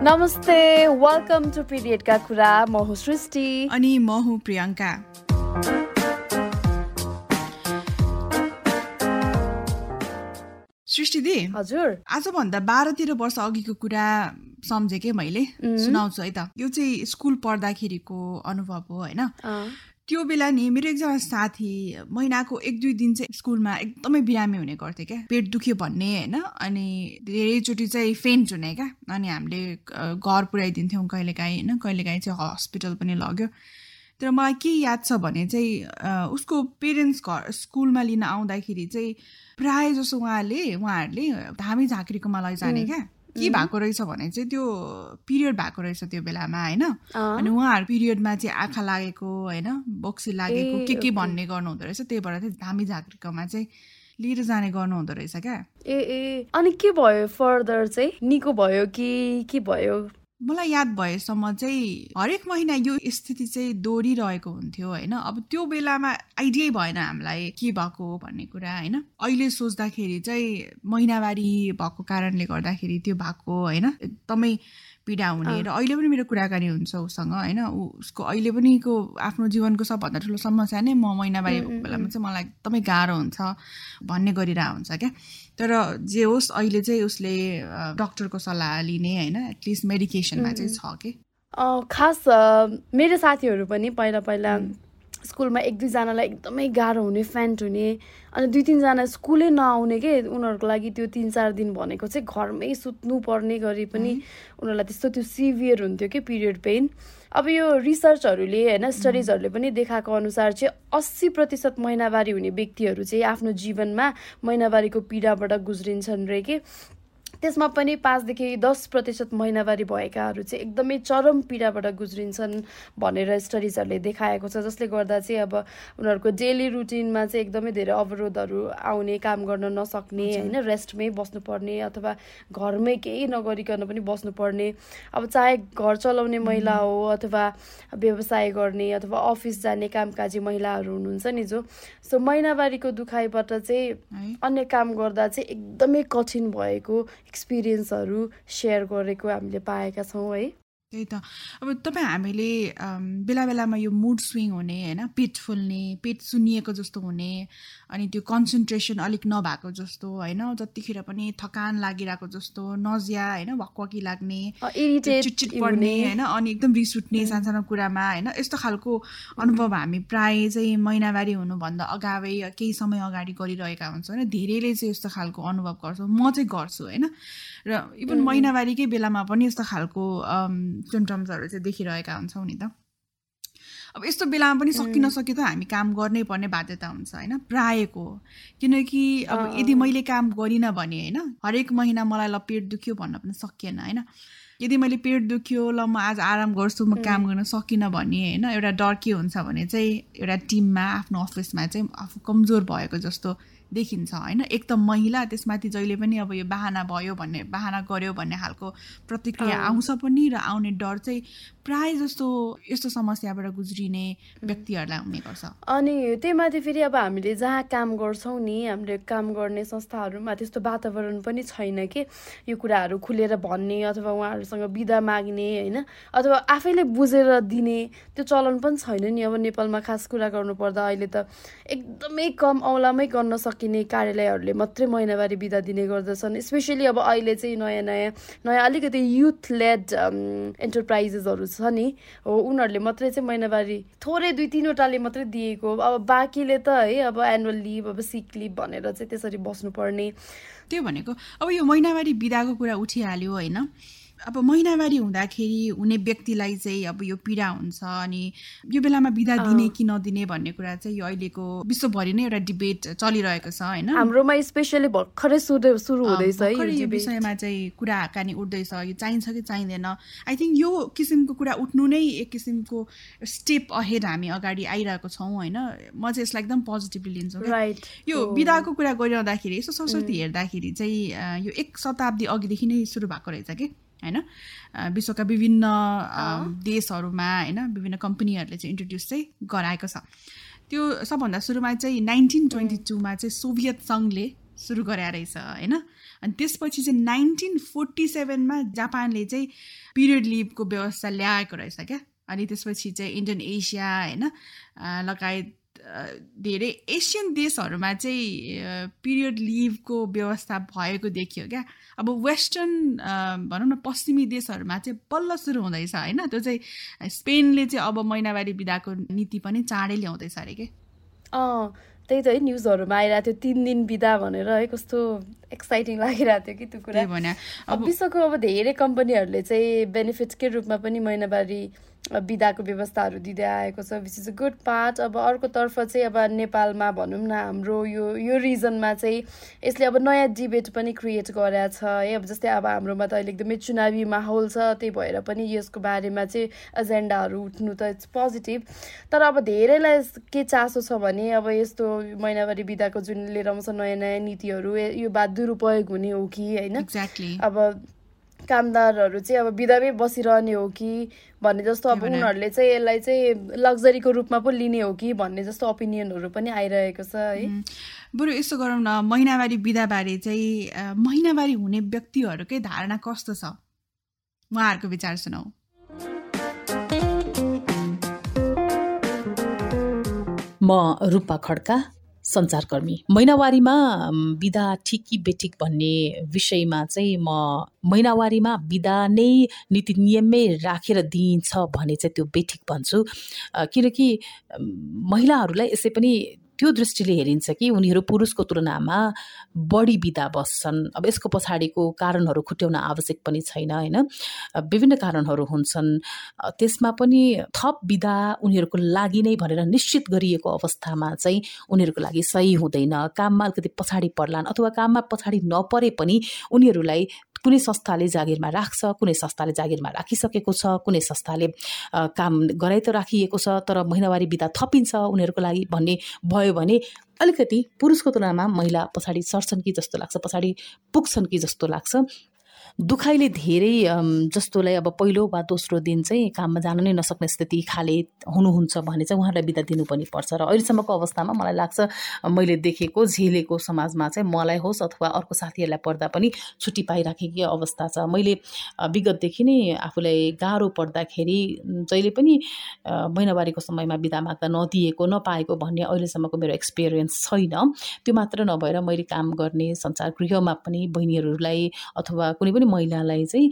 नमस्ते welcome to पिरियडका कुरा म हुँ सृष्टि। अनि म हुँ प्रियङ्का। सृष्टि दि हजुर। आजभन्दा बाह्र तेह्र वर्ष अघिको कुरा सम्झेँ कि मैले? सुनाउँछु है त। यो चाहिँ स्कुल पढ्दाखेरिको अनुभव हो होइन? त्यो बेला नि मेरो एकजना साथी महिनाको एक दुई दिन चाहिँ स्कुलमा एकदमै बिरामी हुने गर्थ्यो क्या। पेट दुख्यो भन्ने होइन? अनि धेरैचोटि चाहिँ फेन्ट हुने क्या। अनि हामीले घर पुऱ्याइदिन्थ्यौँ कहिलेकाहीँ होइन? कहिलेकाहीँ चाहिँ हस्पिटल पनि लग्यो। तर मलाई के याद छ भने चाहिँ उसको पेरेन्ट्स घर स्कुलमा लिन आउँदाखेरि चाहिँ प्रायः जसो उहाँले उहाँहरूले धामी झाँक्रीकोमा लैजाने क्या। के भएको रहेछ भने चाहिँ त्यो पिरियड भएको रहेछ त्यो बेलामा होइन? अनि उहाँहरू पिरियडमा चाहिँ आँखा लागेको होइन? बोक्सी लागेको के के भन्ने गर्नुहुँदो रहेछ? त्यही भएर चाहिँ धामी झाँक्रीकोमा चाहिँ लिएर जाने गर्नुहुँदो रहेछ क्या। ए ए। अनि के भयो फर्दर चाहिँ? निको भयो कि के भयो? मलाई याद भएसम्म चाहिँ हरेक महिना यो स्थिति चाहिँ दोहोरिरहेको हुन्थ्यो होइन? अब त्यो बेलामा आइडियै भएन हामीलाई के भएको हो भन्ने कुरा होइन? अहिले सोच्दाखेरि चाहिँ महिनावारी भएको कारणले गर्दाखेरि त्यो भएको होइन? एकदमै पीडा हुने र अहिले पनि मेरो कुराकानी हुन्छ उसँग होइन? उसको अहिले पनि को आफ्नो जीवनको सबभन्दा ठुलो समस्या नै म महिनावारी भएको बेलामा चाहिँ मलाई एकदमै गाह्रो हुन्छ भन्ने गरिरहेको हुन्छ क्या। तर जे होस् अहिले चाहिँ उसले डक्टरको सल्लाह लिने होइन? एटलिस्ट मेडिकेसनमा चाहिँ छ कि। खास मेरो साथीहरू पनि पहिला पहिला स्कुलमा एक दुईजनालाई एकदमै गाह्रो हुने फ्यान्ट हुने अनि दुई तिनजना स्कुलै नआउने के उनीहरूको लागि त्यो तिन चार दिन भनेको चाहिँ घरमै सुत्नु पर्ने गरी पनि उनीहरूलाई त्यस्तो त्यो सिभियर हुन्थ्यो कि पिरियड पेन। अब यो रिसर्चहरूले होइन स्टडिजहरूले पनि देखाएको अनुसार चाहिँ अस्सी प्रतिशत महिनावारी हुने व्यक्तिहरू चाहिँ आफ्नो जीवनमा महिनावारीको पीडाबाट गुज्रिन्छन् रे कि। त्यसमा पनि पाँचदेखि दस प्रतिशत महिनावारी भएकाहरू चाहिँ एकदमै चरम पीडाबाट गुज्रिन्छन् भनेर स्टडिजहरूले देखाएको छ जसले गर्दा चाहिँ अब उनीहरूको डेली रुटिनमा चाहिँ एकदमै धेरै अवरोधहरू आउने काम गर्न नसक्ने होइन रेस्टमै बस्नुपर्ने अथवा घरमै केही नगरिकन पनि बस्नुपर्ने। अब चाहे घर चलाउने महिला हो अथवा व्यवसाय गर्ने अथवा अफिस जाने कामकाजी महिलाहरू हुनुहुन्छ नि जो। सो महिनावारीको दुखाइबाट चाहिँ अन्य काम गर्दा चाहिँ एकदमै कठिन भएको एक्सपिरियन्सहरू सेयर गरेको हामीले पाएका छौँ है। त्यही त। अब तपाईँ हामीले बेला बेलामा यो मुड स्विङ हुने होइन? पेट फुल्ने पेट सुनिएको जस्तो हुने अनि त्यो कन्सन्ट्रेसन अलिक नभएको जस्तो होइन? जतिखेर पनि थकान लागिरहेको जस्तो नजिया होइन? वकवकी लाग्ने चिटचिट पर्ने होइन? अनि एकदम रिस उठ्ने सानो कुरामा होइन? यस्तो खालको अनुभव हामी प्राय चाहिँ महिनावारी हुनुभन्दा अगावै केही समय अगाडि गरिरहेका हुन्छौँ होइन? धेरैले चाहिँ यस्तो खालको अनुभव गर्छौँ। म चाहिँ गर्छु होइन? र इभन महिनावारीकै बेलामा पनि यस्तो खालको सिम्टम्सहरू चाहिँ देखिरहेका हुन्छौँ नि त। अब यस्तो बेलामा पनि सकि नसके त हामी काम गर्नै पर्ने बाध्यता हुन्छ होइन? प्रायको। किनकि अब यदि मैले काम गरिनँ भने होइन? हरेक महिना मलाई ल पेट दुख्यो भन्न पनि सकिएन होइन? यदि मैले पेट दुख्यो ल म आज आराम गर्छु म काम गर्न सकिनँ भने होइन? एउटा डर के हुन्छ भने चाहिँ एउटा टिममा आफ्नो अफिसमा चाहिँ आफू कमजोर भएको जस्तो देखिन्छ होइन? एक त महिला त्यसमाथि जहिले पनि अब यो बाहना भयो भन्ने बाहना गऱ्यो भन्ने खालको प्रतिक्रिया आउँछ पनि र आउने डर चाहिँ प्राय जस्तो यस्तो समस्याबाट गुज्रिने व्यक्तिहरूलाई हुने गर्छ। अनि त्यही माथि फेरि अब हामीले जहाँ काम गर्छौँ नि हामीले काम गर्ने संस्थाहरूमा त्यस्तो वातावरण पनि छैन कि? यो कुराहरू खुलेर भन्ने अथवा उहाँहरूसँग बिदा माग्ने होइन? अथवा आफैले बुझेर दिने त्यो चलन पनि छैन नि अब नेपालमा खास कुरा गर्नुपर्दा अहिले त एकदमै कम औलामै गर्न सकिने कार्यालयहरूले मात्रै महिनावारी बिदा दिने गर्दछन्। स्पेसली अब अहिले चाहिँ नयाँ नयाँ नयाँ अलिकति युथ लेड इन्टरप्राइजेसहरू छ नि। हो उनीहरूले मात्रै चाहिँ महिनावारी थोरै दुई तिनवटाले मात्रै दिएको अब बाँकीले त है अब एनुअल लिभ अब सिक लिभ भनेर चाहिँ त्यसरी बस्नुपर्ने। त्यो भनेको अब यो महिनावारी बिदाको कुरा उठिहाल्यो होइन। अब महिनावारी हुँदाखेरि हुने व्यक्तिलाई चाहिँ अब यो पीडा हुन्छ अनि यो बेलामा बिदा दिने कि नदिने भन्ने कुरा चाहिँ यो अहिलेको विश्वभरि नै एउटा डिबेट चलिरहेको छ होइन? हाम्रोमा स्पेसली भर्खरै सुरु सुरु हुँदैछ है यो विषयमा चाहिँ कुरा हाकानी उठ्दैछ यो चाहिन्छ कि चाहिँदैन। आई थिङ्क यो किसिमको कुरा उठ्नु नै एक किसिमको स्टेप अहेड हामी अगाडि आइरहेको छौँ होइन? म चाहिँ यसलाई एकदम पोजिटिभली लिन्छु यो बिदाको कुरा गरिरहँदाखेरि यसो सरस्वती हेर्दाखेरि चाहिँ यो एक शताब्दी अघिदेखि नै सुरु भएको रहेछ कि? होइन? विश्वका विभिन्न देशहरूमा होइन विभिन्न कम्पनीहरूले चाहिँ इन्ट्रोड्युस चाहिँ गराएको छ। त्यो सबभन्दा सुरुमा चाहिँ नाइन्टिन ट्वेन्टी टूमा चाहिँ सोभियत सङ्घले सुरु गरे रहेछ होइन? अनि त्यसपछि चाहिँ नाइन्टिन फोर्टी सेभेनमा जापानले चाहिँ पिरियड लिभको व्यवस्था ल्याएको रहेछ क्या? अनि त्यसपछि चाहिँ इन्डियन एसिया होइन लगायत धेरै एसियन देशहरूमा चाहिँ पिरियड लिभको व्यवस्था भएको देखियो क्या। अब वेस्टर्न भनौँ न पश्चिमी देशहरूमा चाहिँ बल्ल सुरु हुँदैछ होइन? त्यो चाहिँ स्पेनले चाहिँ अब महिनावारी बिदाको नीति पनि चाँडै ल्याउँदैछ अरे कि? अँ त्यही त है न्युजहरूमा आइरहेको थियो तिन दिन बिदा भनेर है कस्तो एक्साइटिङ लागिरहेको थियो कि त्यो कुरा। अब विश्वको अब धेरै कम्पनीहरूले चाहिँ बेनिफिट्सकै रूपमा पनि महिनावारी बिदाको व्यवस्थाहरू दिँदै आएको छ which is a good part अब अर्कोतर्फ चाहिँ अब नेपालमा भनौँ न हाम्रो यो यो रिजनमा चाहिँ यसले अब नयाँ डिबेट पनि क्रिएट गरेको छ है। अब जस्तै अब हाम्रोमा त अहिले एकदमै चुनावी माहौल छ त्यही भएर पनि यसको बारेमा चाहिँ एजेन्डाहरू उठ्नु त इट्स पोजिटिभ तर अब धेरैलाई के चासो छ भने अब यस्तो महिनावारी बिदाको जुन लिएर आउँछ नयाँ नयाँ नीतिहरू यो बात दुरुपयोग हुने हो कि होइन? अब कामदारहरू चाहिँ अब बिदामै बसिरहने हो कि भन्ने जस्तो अब उनीहरूले चाहिँ यसलाई चाहिँ लग्जरीको रूपमा पो लिने हो कि भन्ने जस्तो ओपिनियनहरू पनि आइरहेको छ है। बरु यसो गरौँ न। महिनावारी बिदाबारे चाहिँ महिनावारी हुने व्यक्तिहरूकै धारणा कस्तो छ? उहाँहरूको विचार सुनाऊ। म रूपा खड्का सञ्चारकर्मी महिनावारीमा बिदा ठिक कि बेठिक भन्ने विषयमा चाहिँ म महिनावारीमा बिदा नै नीति नियममै राखेर दिइन्छ भने चाहिँ त्यो बेठिक भन्छु। किनकि महिलाहरूलाई यसै पनि त्यो दृष्टिले हेरिन्छ कि उनीहरू पुरुषको तुलनामा बढी बिदा बस्छन्। अब यसको पछाडिको कारणहरू खुट्याउन आवश्यक पनि छैन होइन? विभिन्न कारणहरू हुन्छन्। त्यसमा पनि थप बिदा उनीहरूको लागि नै भनेर निश्चित गरिएको अवस्थामा चाहिँ उनीहरूको लागि सही हुँदैन। काममा अलिकति पछाडि पर्लान् अथवा काममा पछाडि नपरे पनि उनीहरूलाई कुनै संस्थाले जागिरमा राख्छ कुनै संस्थाले जागिरमा राखिसकेको छ कुनै संस्थाले काम गराइ त राखिएको छ तर महिनावारी बिदा थपिन्छ उनीहरूको लागि भन्ने भयो भने अलिकति पुरुषको तुलनामा महिला पछाडि सर्छन् कि जस्तो लाग्छ पछाडि पुग्छन् कि जस्तो लाग्छ। दुखाइले धेरै जस्तोलाई अब पहिलो वा दोस्रो दिन चाहिँ काममा जान नै नसक्ने स्थिति खाले हुनुहुन्छ भने चाहिँ उहाँलाई बिदा दिनु पनि पर्छ। र अहिलेसम्मको अवस्थामा मलाई लाग्छ मैले देखेको झेलेको समाजमा चाहिँ मलाई होस् अथवा अर्को साथीहरूलाई पर्दा पनि छुट्टी पाइराखेकै अवस्था छ। मैले विगतदेखि नै आफूलाई गाह्रो पर्दाखेरि जहिले पनि महिनावारीको समयमा बिदा माग्दा नदिएको नपाएको भन्ने अहिलेसम्मको मेरो एक्सपिरियन्स छैन। त्यो मात्र नभएर मैले काम गर्ने संसार गृहमा पनि बहिनीहरूलाई अथवा कुनै पनि महिलालाई चाहिँ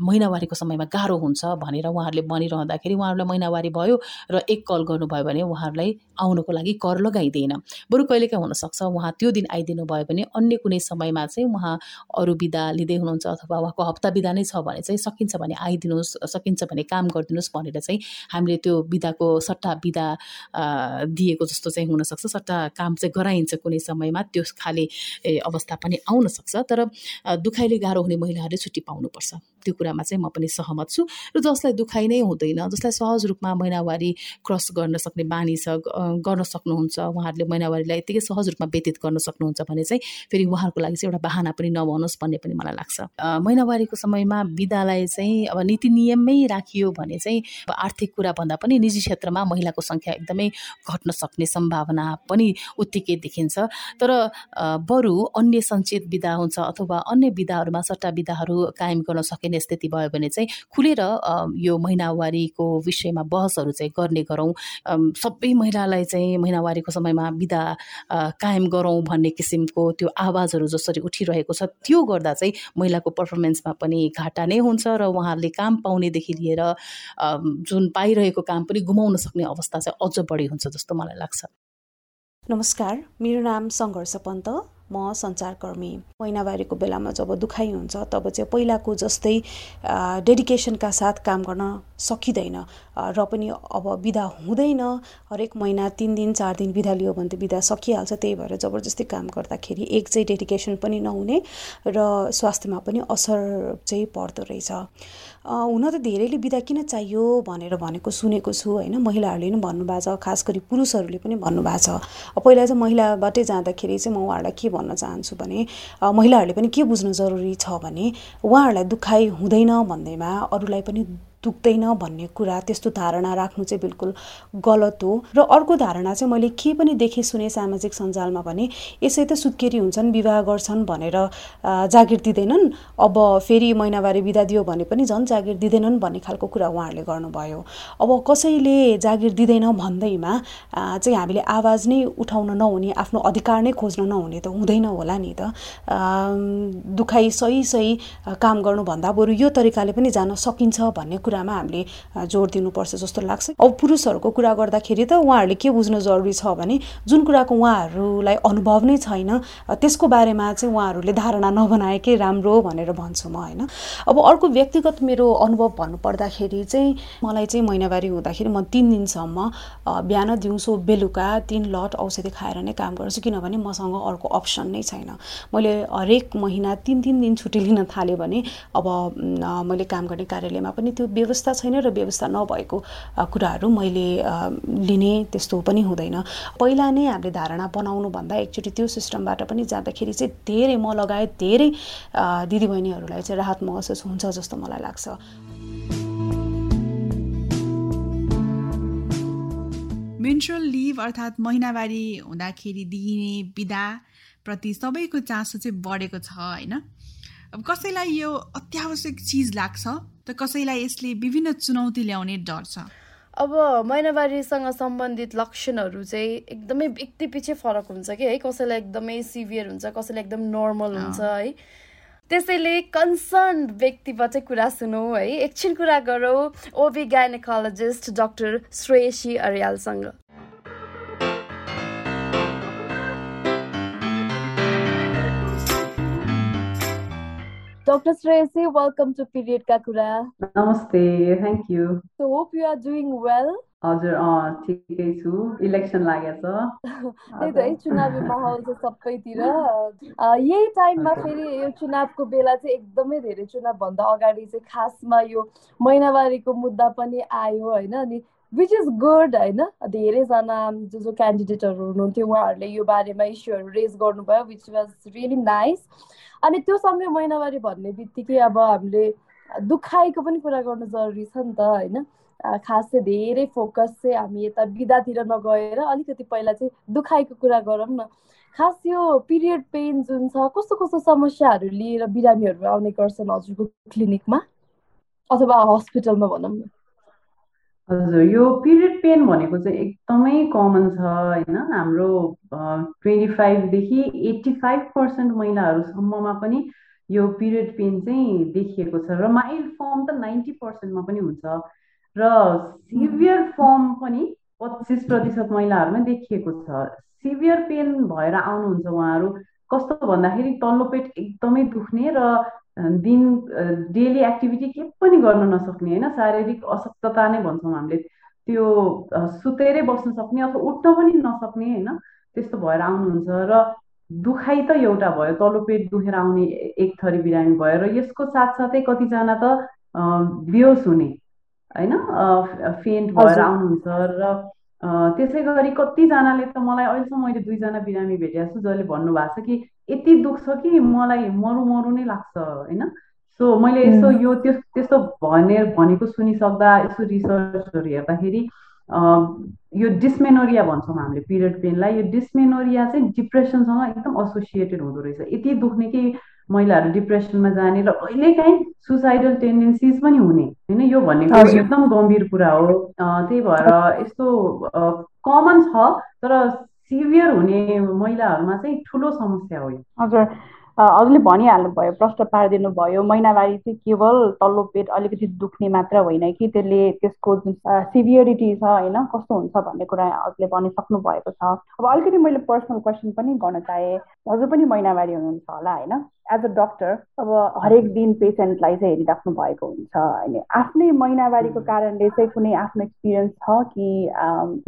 महिनावारीको समयमा गाह्रो हुन्छ भनेर उहाँहरूले भनिरहँदाखेरि उहाँहरूलाई महिनावारी भयो र एक कल गर्नुभयो भने उहाँहरूलाई आउनको लागि कर लगाइदिएन बरु कहिलेकाहीँ हुनसक्छ? उहाँ त्यो दिन आइदिनु भयो भने अन्य कुनै समयमा चाहिँ उहाँ अरू बिदा लिँदै हुनुहुन्छ अथवा उहाँको हप्ता बिदा नै छ भने चाहिँ सकिन्छ भने आइदिनुहोस् सकिन्छ भने काम गरिदिनुहोस् भनेर चाहिँ हामीले त्यो बिदाको सट्टा बिदा दिएको जस्तो चाहिँ हुनसक्छ। सट्टा काम चाहिँ गराइन्छ कुनै समयमा त्यो खाले अवस्था पनि आउन सक्छ। तर दुखाइले गाह्रो हुने महिलाहरू उहाँहरूले छुट्टी पाउनुपर्छ। त्यो कुरामा चाहिँ म पनि सहमत छु र जसलाई दुखाइ नै हुँदैन जसलाई सहज रूपमा महिनावारी क्रस गर्न सक्ने बानी छ गर्न सक्नुहुन्छ उहाँहरूले महिनावारीलाई यत्तिकै सहज रूपमा व्यतीत गर्न सक्नुहुन्छ भने चाहिँ फेरि उहाँहरूको लागि चाहिँ एउटा बाहना पनि नभनोस् भन्ने पनि मलाई लाग्छ। महिनावारीको समयमा विधालाई चाहिँ अब नीति नियममै राखियो भने चाहिँ आर्थिक कुरा भन्दा पनि निजी क्षेत्रमा महिलाको सङ्ख्या एकदमै घट्न सक्ने सम्भावना पनि उत्तिकै देखिन्छ। तर बरु अन्य सञ्चित विधा हुन्छ अथवा अन्य विधाहरूमा सट्टा विधाहरू कायम गर्न सकिने स्थिति भयो भने चाहिँ खुलेर यो महिनावारीको विषयमा बहसहरू चाहिँ गर्ने गरौँ। सबै महिलालाई चाहिँ महिनावारीको समयमा बिदा कायम गरौँ भन्ने किसिमको त्यो आवाजहरू जसरी उठिरहेको छ त्यो गर्दा चाहिँ महिलाको पर्फर्मेन्समा पनि घाटा नै हुन्छ र उहाँहरूले काम पाउनेदेखि लिएर जुन पाइरहेको काम पनि गुमाउन सक्ने अवस्था चाहिँ अझ बढी हुन्छ जस्तो मलाई लाग्छ। नमस्कार मेरो नाम सङ्घर्ष पन्त। म सञ्चारकर्मी महिनावारीको बेलामा जब दुखाइ हुन्छ तब चाहिँ पहिलाको जस्तै डेडिकेसनका साथ काम गर्न सकिँदैन। र पनि अब बिदा हुँदैन। हरेक महिना तिन दिन चार दिन बिदा लियो भने त बिदा सकिहाल्छ। त्यही भएर जबरजस्ती काम गर्दाखेरि एक चाहिँ डेडिकेसन पनि नहुने र स्वास्थ्यमा पनि असर चाहिँ पर्दो रहेछ। हुन त धेरैले बिदा किन चाहियो भनेर भनेको सुनेको छु होइन? महिलाहरूले पनि भन्नुभएको छ खास गरी पुरुषहरूले पनि भन्नुभएको छ। पहिला चाहिँ महिलाबाटै जाँदाखेरि चाहिँ म उहाँहरूलाई के भन्न चाहन्छु भने महिलाहरूले पनि के बुझ्नु जरुरी छ भने उहाँहरूलाई दुखाइ हुँदैन भन्दैमा अरूलाई पनि दुख्दैन भन्ने कुरा त्यस्तो धारणा राख्नु चाहिँ बिल्कुल गलत हो। र अर्को धारणा चाहिँ मैले के पनि देखेँ सुने सामाजिक सञ्जालमा भने यसै त सुत्केरी हुन्छन् विवाह गर्छन् भनेर जागिर दिँदैनन्। अब फेरि महिनावारी बिदा दियो भने पनि झन् जागिर दिँदैनन् भन्ने खालको कुरा उहाँहरूले गर्नुभयो। अब कसैले जागिर दिँदैन भन्दैमा चाहिँ हामीले आवाज नै उठाउन नहुने आफ्नो अधिकार नै खोज्न नहुने त हुँदैन होला नि त। दुखाइ सही सही काम गर्नुभन्दा बरु यो तरिकाले पनि जान सकिन्छ भन्ने कुरामा हामीले जोड दिनुपर्छ जस्तो लाग्छ। अब पुरुषहरूको कुरा गर्दाखेरि त उहाँहरूले के बुझ्नु जरुरी छ भने जुन कुराको उहाँहरूलाई अनुभव नै छैन त्यसको बारेमा चाहिँ उहाँहरूले धारणा नबनाएकै राम्रो भनेर भन्छु म होइन। अब अर्को व्यक्तिगत मेरो अनुभव भन्नुपर्दाखेरि चाहिँ मलाई चाहिँ महिनावारी हुँदाखेरि म तिन दिनसम्म बिहान दिउँसो बेलुका तिन लट औषधि खाएर नै काम गर्छु किनभने मसँग अर्को अप्सन नै छैन। मैले हरेक महिना तिन तिन दिन छुट्टी लिन थालेँ भने अब मैले काम गर्ने कार्यालयमा पनि त्यो व्यवस्था छैन र व्यवस्था नभएको कुराहरू मैले लिने त्यस्तो पनि हुँदैन। पहिला नै हामीले धारणा बनाउनुभन्दा एकचोटि त्यो सिस्टमबाट पनि जाँदाखेरि चाहिँ धेरै म लगायत धेरै दिदीबहिनीहरूलाई चाहिँ राहत महसुस हुन्छ जस्तो मलाई लाग्छ। मेन्ट्रल लिभ अर्थात् महिनावारी हुँदाखेरि दिइने बिदा प्रति सबैको चासो चाहिँ बढेको छ होइन? अब कसैलाई यो अत्यावश्यक चिज लाग्छ? त कसैलाई यसले विभिन्न चुनौती ल्याउने डर छ? अब महिनावारीसँग सम्बन्धित लक्षणहरू चाहिँ एकदमै व्यक्ति पछि फरक हुन्छ कि है? कसैलाई एकदमै सिभियर हुन्छ कसैलाई एकदम नर्मल हुन्छ है? त्यसैले कन्सर्न व्यक्तिबाट कुरा सुनौ है? एकछिन कुरा गरौँ ओबी गाइनेकोलोजिस्ट डाक्टर श्रेयसी अर्यालसँग। Dr. Shreyasi, welcome to Period Kakura. Namaste, thank you. So hope you are doing well. हजुर ठिकै छु इलेक्सन लागेछ त्यही त है चुनावी माहौल छ सबैतिर यही टाइममा फेरि यो चुनावको बेला चाहिँ एकदमै धेरै चुनावभन्दा अगाडि चाहिँ खासमा यो महिनावारीको मुद्दा पनि आयो होइन अनि विच इज गुड होइन? धेरैजना जो जो क्यान्डिडेटहरू हुनुहुन्थ्यो उहाँहरूले यो बारेमा इस्युहरू रेज गर्नुभयो विच वाज रियली नाइस अनि त्यो समय महिनावारी भन्ने बित्तिकै अब हामीले दुखाइको पनि कुरा गर्नु जरुरी छ नि त होइन? खास चाहिँ धेरै फोकस चाहिँ हामी यता बिदातिर नगएर अलिकति पहिला चाहिँ दुखाइको कुरा गरौँ न। खास यो पिरियड पेन जुन छ कस्तो कस्तो समस्याहरू लिएर बिरामीहरू आउने गर्छन् हजुरको क्लिनिकमा अथवा हस्पिटलमा भनौँ न। हजुर यो पिरियड पेन भनेको चाहिँ एकदमै कमन छ होइन? हाम्रो ट्वेन्टी फाइभदेखि एट्टी फाइभ पर्सेन्ट महिलाहरूसम्ममा पनि यो पिरियड पेन चाहिँ देखिएको छ र माइल्ड फर्म त नाइन्टी पर्सेन्टमा पनि हुन्छ र सिभियर फर्म पनि पच्चिस प्रतिशत महिलाहरूमै देखिएको छ। सिभियर पेन भएर आउनुहुन्छ उहाँहरू कस्तो भन्दाखेरि तल्लो पेट एकदमै दुख्ने र दिन डेली एक्टिभिटी के पनि गर्न नसक्ने होइन? शारीरिक अशक्तता नै भन्छौँ हामीले। त्यो सुतेरै बस्न सक्ने अथवा उठ्न पनि नसक्ने होइन? त्यस्तो भएर आउनुहुन्छ र दुखाइ त एउटा भयो तल्लो पेट दुखेर आउने एक थरी बिरामी भयो र यसको साथसाथै कतिजना त बेहोस हुने होइन? फेन्ट भएर आउनुहुन्छ र त्यसै गरी कतिजनाले त मलाई अहिलेसम्म मैले दुईजना बिरामी भेटेको छु जसले भन्नुभएको छ कि यति दुख्छ कि मलाई मरु मरु नै लाग्छ होइन? सो मैले यसो यो त्यो त्यस्तो भने भनेको सुनिसक्दा यसो रिसर्चहरू हेर्दाखेरि यो डिस्मेनोरिया भन्छौँ हामीले पिरियड पेनलाई यो डिस्मेनोरिया चाहिँ डिप्रेसनसँग एकदम एसोसिएटेड हुँदो रहेछ। यति दुख्ने कि महिलाहरू डिप्रेसनमा जाने र कहिलेकाहीँ सुसाइडल टेन्डेन्सिज पनि हुने। होइन यो भनेको एकदम गम्भीर कुरा हो। त्यही भएर यस्तो कमन छ तर सिभियर हुने महिलाहरूमा चाहिँ ठुलो समस्या हो हजुर। हजुरले भनिहाल्नु भयो प्रश्न पारिदिनु भयो महिनावारी चाहिँ केवल तल्लो पेट अलिकति दुख्ने मात्र होइन कि त्यसले त्यसको जुन सिभियरिटी छ होइन कस्तो हुन्छ भन्ने कुरा हजुरले भनिसक्नु भएको छ। अब अलिकति मैले पर्सनल क्वेसन पनि गर्न चाहेँ। हजुर पनि महिनावारी हुनुहुन्छ होला होइन? एज अ डक्टर अब हरेक दिन पेसेन्टलाई चाहिँ हेरिराख्नु भएको हुन्छ होइन आफ्नै महिनावारीको कारणले चाहिँ कुनै आफ्नो एक्सपिरियन्स छ कि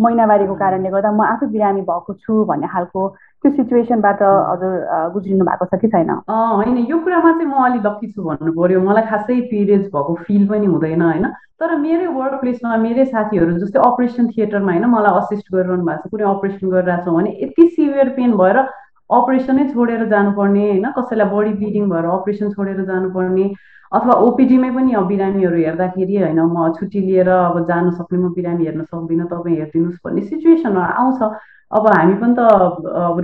महिनावारीको कारणले गर्दा म आफै बिरामी भएको छु भन्ने खालको त्यो सिचुएसनबाट हजुर गुज्रिनु भएको छ कि छैन? होइन यो कुरामा चाहिँ म अलिक लक्की छु भन्नु पर्यो। मलाई खासै पिरियड्स भएको फिल पनि हुँदैन होइन? तर मेरै वर्क प्लेसमा मेरै साथीहरू जस्तै अपरेसन थिएटरमा होइन? मलाई असिस्ट गरिरहनु भएको छ कुनै अपरेसन गरिरहेको छौँ भने यति सिभियर पेन भएर अपरेसनै छोडेर जानुपर्ने होइन? कसैलाई बडी ब्लिडिङ भएर अपरेसन छोडेर जानुपर्ने अथवा ओपिडीमै पनि अब बिरामीहरू हेर्दाखेरि होइन म छुट्टी लिएर अब जानु सक्ने म बिरामी हेर्न सक्दिनँ तपाईँ हेरिदिनुहोस् भन्ने सिचुएसनहरू आउँछ। अब हामी पनि त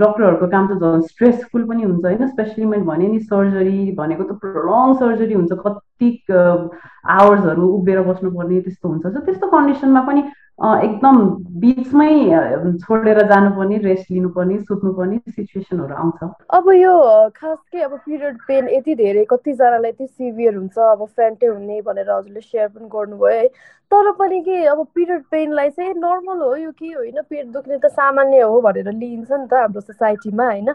डक्टरहरूको काम त झन् स्ट्रेसफुल पनि हुन्छ होइन? स्पेसली मैले भने नि सर्जरी भनेको त लङ सर्जरी हुन्छ कति आवर्सहरू उभिएर बस्नुपर्ने त्यस्तो हुन्छ। सो त्यस्तो कन्डिसनमा पनि एकदम बिचमै छोडेर जानुपर्ने रेस्ट लिनुपर्ने सुत्नुपर्ने सिचुएसनहरू आउँछ। अब यो खास के अब पिरियड पेन यति धेरै कतिजनालाई यति सिभियर हुन्छ अब फ्रेन्टै हुने भनेर हजुरले सेयर पनि गर्नुभयो है। तर पनि के अब पिरियड पेनलाई चाहिँ नर्मल हो यो के होइन? पेट दुख्ने त सामान्य हो भनेर लिइन्छ नि त हाम्रो सोसाइटीमा होइन?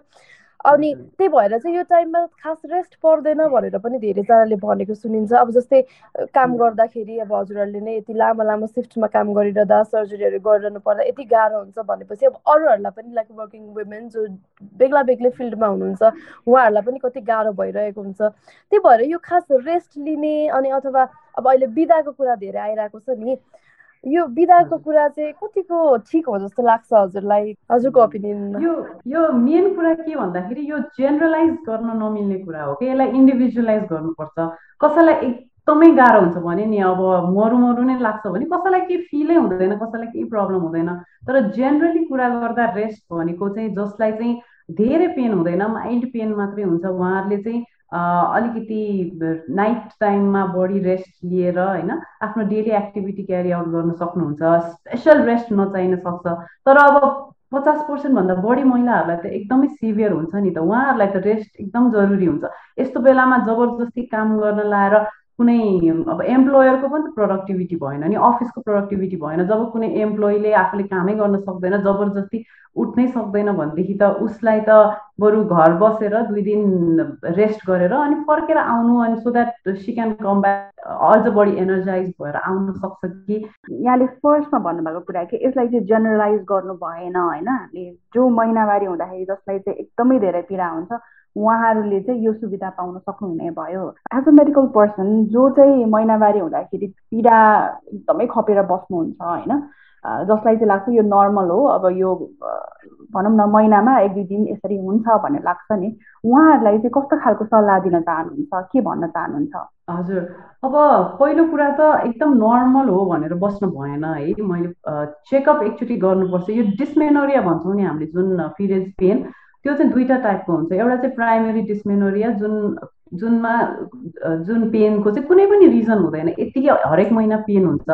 अनि त्यही भएर चाहिँ यो टाइममा खास रेस्ट पर्दैन भनेर पनि धेरैजनाले भनेको सुनिन्छ। अब जस्तै काम गर्दाखेरि अब हजुरहरूले नै यति लामो लामो सिफ्टमा काम गरिरहँदा सर्जरीहरू गरिरहनु पर्दा यति गाह्रो हुन्छ भनेपछि अब अरूहरूलाई पनि लाइक वर्किङ वुमेन जो बेग्ला बेग्लै फिल्डमा हुनुहुन्छ उहाँहरूलाई पनि कति गाह्रो भइरहेको हुन्छ। त्यही भएर यो खास रेस्ट लिने अनि अथवा अब अहिले बिदाको कुरा धेरै आइरहेको छ नि यो बिदाको कुरा चाहिँ कतिको ठिक हो जस्तो लाग्छ हजुरलाई? हजुरको ओपिनियन यो यो मेन कुरा के भन्दाखेरि यो जेनरलाइज गर्न नमिल्ने कुरा हो कि यसलाई इन्डिभिजुअलाइज गर्नुपर्छ। कसैलाई एकदमै गाह्रो हुन्छ भने नि अब मरु मरु नै लाग्छ भने कसैलाई केही फिलै हुँदैन कसैलाई केही प्रब्लम हुँदैन। तर जेनरली कुरा गर्दा रेस्ट भनेको चाहिँ जसलाई चाहिँ धेरै पेन हुँदैन माइल्ड पेन मात्रै हुन्छ। उहाँहरूले चाहिँ अलिकति नाइट टाइममा बडी रेस्ट लिएर होइन आफ्नो डेली एक्टिभिटी क्यारी आउट गर्न सक्नुहुन्छ स्पेसल रेस्ट नचाहिन सक्छ। तर अब पचास पर्सेन्टभन्दा बढी महिलाहरूलाई त एकदमै सिभियर हुन्छ नि त। उहाँहरूलाई त रेस्ट एकदम जरुरी हुन्छ। यस्तो बेलामा जबरजस्ती काम गर्न लाएर कुनै अब एम्प्लोयरको पनि त प्रोडक्टिभिटी भएन नि अफिसको प्रोडक्टिभिटी भएन जब कुनै एम्प्लोइले आफूले कामै गर्न सक्दैन जबरजस्ती उठ्नै सक्दैन भनेदेखि त उसलाई त बरु घर बसेर दुई दिन रेस्ट गरेर अनि फर्केर आउनु अनि so that she can come back अझ बढी एनर्जाइज भएर आउनु सक्छ कि? यहाँले फर्स्टमा भन्नुभएको कुरा कि यसलाई चाहिँ जेनरलाइज गर्नु भएन होइन? हामीले जो महिनावारी हुँदाखेरि जसलाई चाहिँ एकदमै धेरै पीडा हुन्छ उहाँहरूले चाहिँ यो सुविधा पाउन सक्नुहुने भयो। एज अ मेडिकल पर्सन जो चाहिँ महिनावारी हुँदाखेरि पीडा एकदमै खपेर बस्नुहुन्छ होइन? जसलाई चाहिँ लाग्छ यो नर्मल हो अब यो भनौँ न महिनामा एक दुई दिन यसरी हुन्छ भन्ने लाग्छ नि उहाँहरूलाई चाहिँ कस्तो खालको सल्लाह दिन चाहनुहुन्छ के भन्न चाहनुहुन्छ? हजुर। अब पहिलो कुरा त एकदम नर्मल हो भनेर बस्नु भएन है। मैले चेकअप एकचोटि गर्नुपर्छ। यो डिस्मेनोरिया भन्छौँ नि हामीले जुन पिरियड पेन त्यो चाहिँ दुईवटा टाइपको हुन्छ। एउटा चाहिँ प्राइमेरी डिस्मेनोरिया जुन जुनमा जुन पेनको चाहिँ कुनै पनि रिजन हुँदैन यत्तिकै हरेक महिना पेन हुन्छ।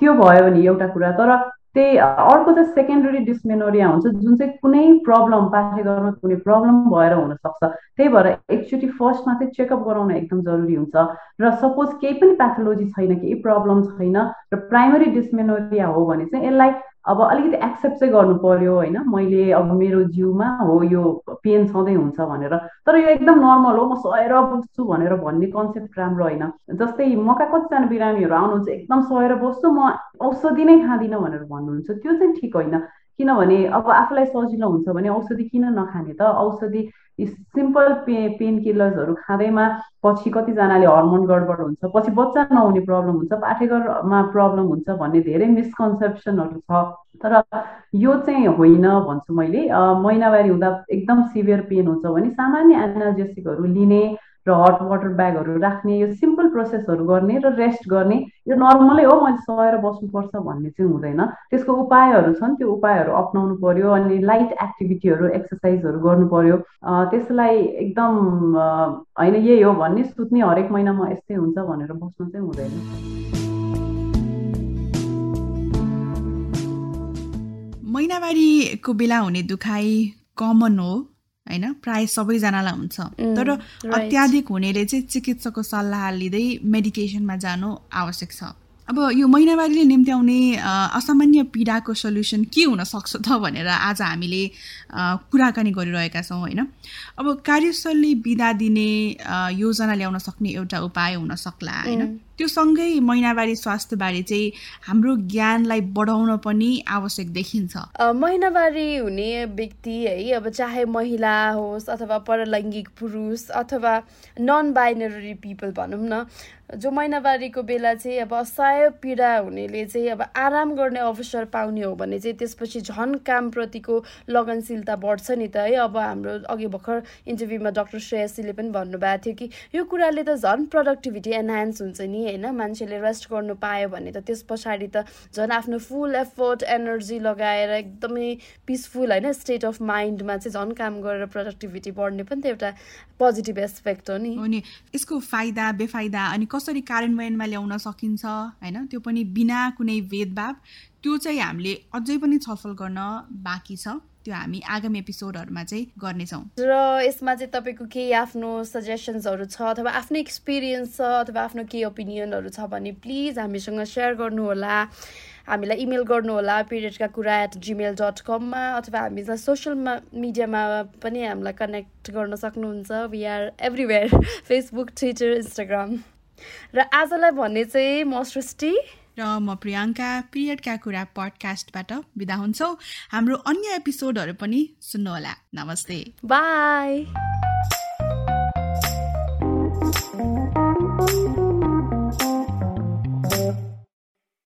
त्यो भयो भने एउटा कुरा तर त्यही अर्को चाहिँ सेकेन्डरी डिस्मेनोरिया हुन्छ जुन चाहिँ कुनै प्रब्लम पाठेघरमा कुनै प्रब्लम भएर हुनसक्छ। त्यही भएर एकचोटि फर्स्टमा चाहिँ चेकअप गराउन एकदम जरुरी हुन्छ। र सपोज केही पनि प्याथोलोजी छैन केही प्रब्लम छैन र प्राइमरी डिस्मेनोरिया हो भने चाहिँ यसलाई अब अलिकति एक्सेप्ट चाहिँ गर्नु पर्यो होइन। मैले अब मेरो जिउमा हो यो पेन सधैँ हुन्छ भनेर। तर यो एकदम नर्मल हो म सहेर बस्छु भनेर भन्ने कन्सेप्ट राम्रो होइन। जस्तै मका कतिजना बिरामीहरू आउनुहुन्छ एकदम सहेर बस्छु म औषधि नै खाँदिनँ भनेर भन्नुहुन्छ त्यो चाहिँ ठिक होइन। किनभने अब आफूलाई सजिलो हुन्छ भने औषधि किन नखाने त? औषधि सिम्पल पे पेन किलर्सहरू खाँदैमा पछि कतिजनाले हर्मोन गडबड हुन्छ पछि बच्चा नहुने प्रब्लम हुन्छ पाठेघरमा प्रब्लम हुन्छ भन्ने धेरै मिसकन्सेप्सनहरू छ। तर यो चाहिँ होइन भन्छु मैले। महिनावारी हुँदा एकदम सिभियर पेन हुन्छ भने सामान्य एनाजेसिकहरू लिने र हट वाटर ब्यागहरू राख्ने यो सिम्पल प्रोसेसहरू गर्ने र रेस्ट गर्ने यो नर्मलै हो मैले सहेर बस्नुपर्छ भन्ने चाहिँ हुँदैन। त्यसको उपायहरू छन् त्यो उपायहरू अप्नाउनु पर्यो अनि लाइट एक्टिभिटीहरू एक्सर्साइजहरू गर्नु पर्यो। त्यसलाई एकदम होइन यही हो भन्ने सुत्ने हरेक महिनामा यस्तै हुन्छ भनेर बस्नु चाहिँ हुँदैन। महिनावारीको बेला हुने दुखाइ कमन हो। होइन? प्राय सबैजनालाई हुन्छ। तर अत्याधिक हुनेले चाहिँ चिकित्सकको सल्लाह लिँदै मेडिकेसनमा जानु आवश्यक छ। अब यो महिनावारीले निम्त्याउने असामान्य पीडाको सल्युसन के हुन सक्छ त भनेर आज हामीले कुराकानी गरिरहेका छौँ होइन? अब कार्यस्थलले बिदा दिने योजना ल्याउन सक्ने एउटा उपाय हुन सक्ला होइन? त्यो सँगै महिनावारी स्वास्थ्यबारे चाहिँ हाम्रो ज्ञानलाई बढाउन पनि आवश्यक देखिन्छ। महिनावारी हुने व्यक्ति है अब चाहे महिला होस् अथवा परलैङ्गिक पुरुष अथवा नन बाइनरी पिपल भनौँ न जो महिनावारीको बेला चाहिँ अब असहाय पीडा हुनेले चाहिँ अब आराम गर्ने अवसर पाउने हो भने चाहिँ त्यसपछि झन् कामप्रतिको लगनशीलता बढ्छ नि त है। अब हाम्रो अघि भर्खर इन्टरभ्यूमा डक्टर श्रेयसीले पनि भन्नुभएको थियो कि यो कुराले त झन् प्रोडक्टिभिटी एनहान्स हुन्छ नि होइन मान्छेले रेस्ट गर्नु पायो भने त त्यस पछाडि त झन् आफ्नो फुल एफर्ट एनर्जी लगाएर एकदमै पिसफुल होइन स्टेट अफ माइन्डमा चाहिँ झन् काम गरेर प्रोडक्टिभिटी बढ्ने पनि त एउटा पोजिटिभ एस्पेक्ट हो नि। यसको फाइदा बेफाइदा अनि कसरी कार्यान्वयनमा ल्याउन सकिन्छ होइन? त्यो पनि बिना कुनै भेदभाव। त्यो चाहिँ हामीले अझै पनि छलफल गर्न बाँकी छ। त्यो हामी आगामी एपिसोडहरूमा चाहिँ गर्नेछौँ। र यसमा चाहिँ तपाईँको केही आफ्नो सजेसन्सहरू छ अथवा आफ्नो एक्सपिरियन्स छ अथवा आफ्नो केही ओपिनियनहरू छ भने प्लिज हामीसँग सेयर गर्नुहोला। हामीलाई इमेल गर्नुहोला पिरियडका कुरा एट जिमेल डट कममा अथवा हामीलाई सोसियल मिडियामा पनि हामीलाई कनेक्ट गर्न सक्नुहुन्छ। We are everywhere Facebook Twitter Instagram र आजलाई भन्ने चाहिँ म सृष्टि। र म प्रियङ्का पिरियडका कुरा पडकास्टबाट बिदा हुन्छौँ। हाम्रो अन्य एपिसोडहरू पनि सुन्नुहोला। नमस्ते। बाई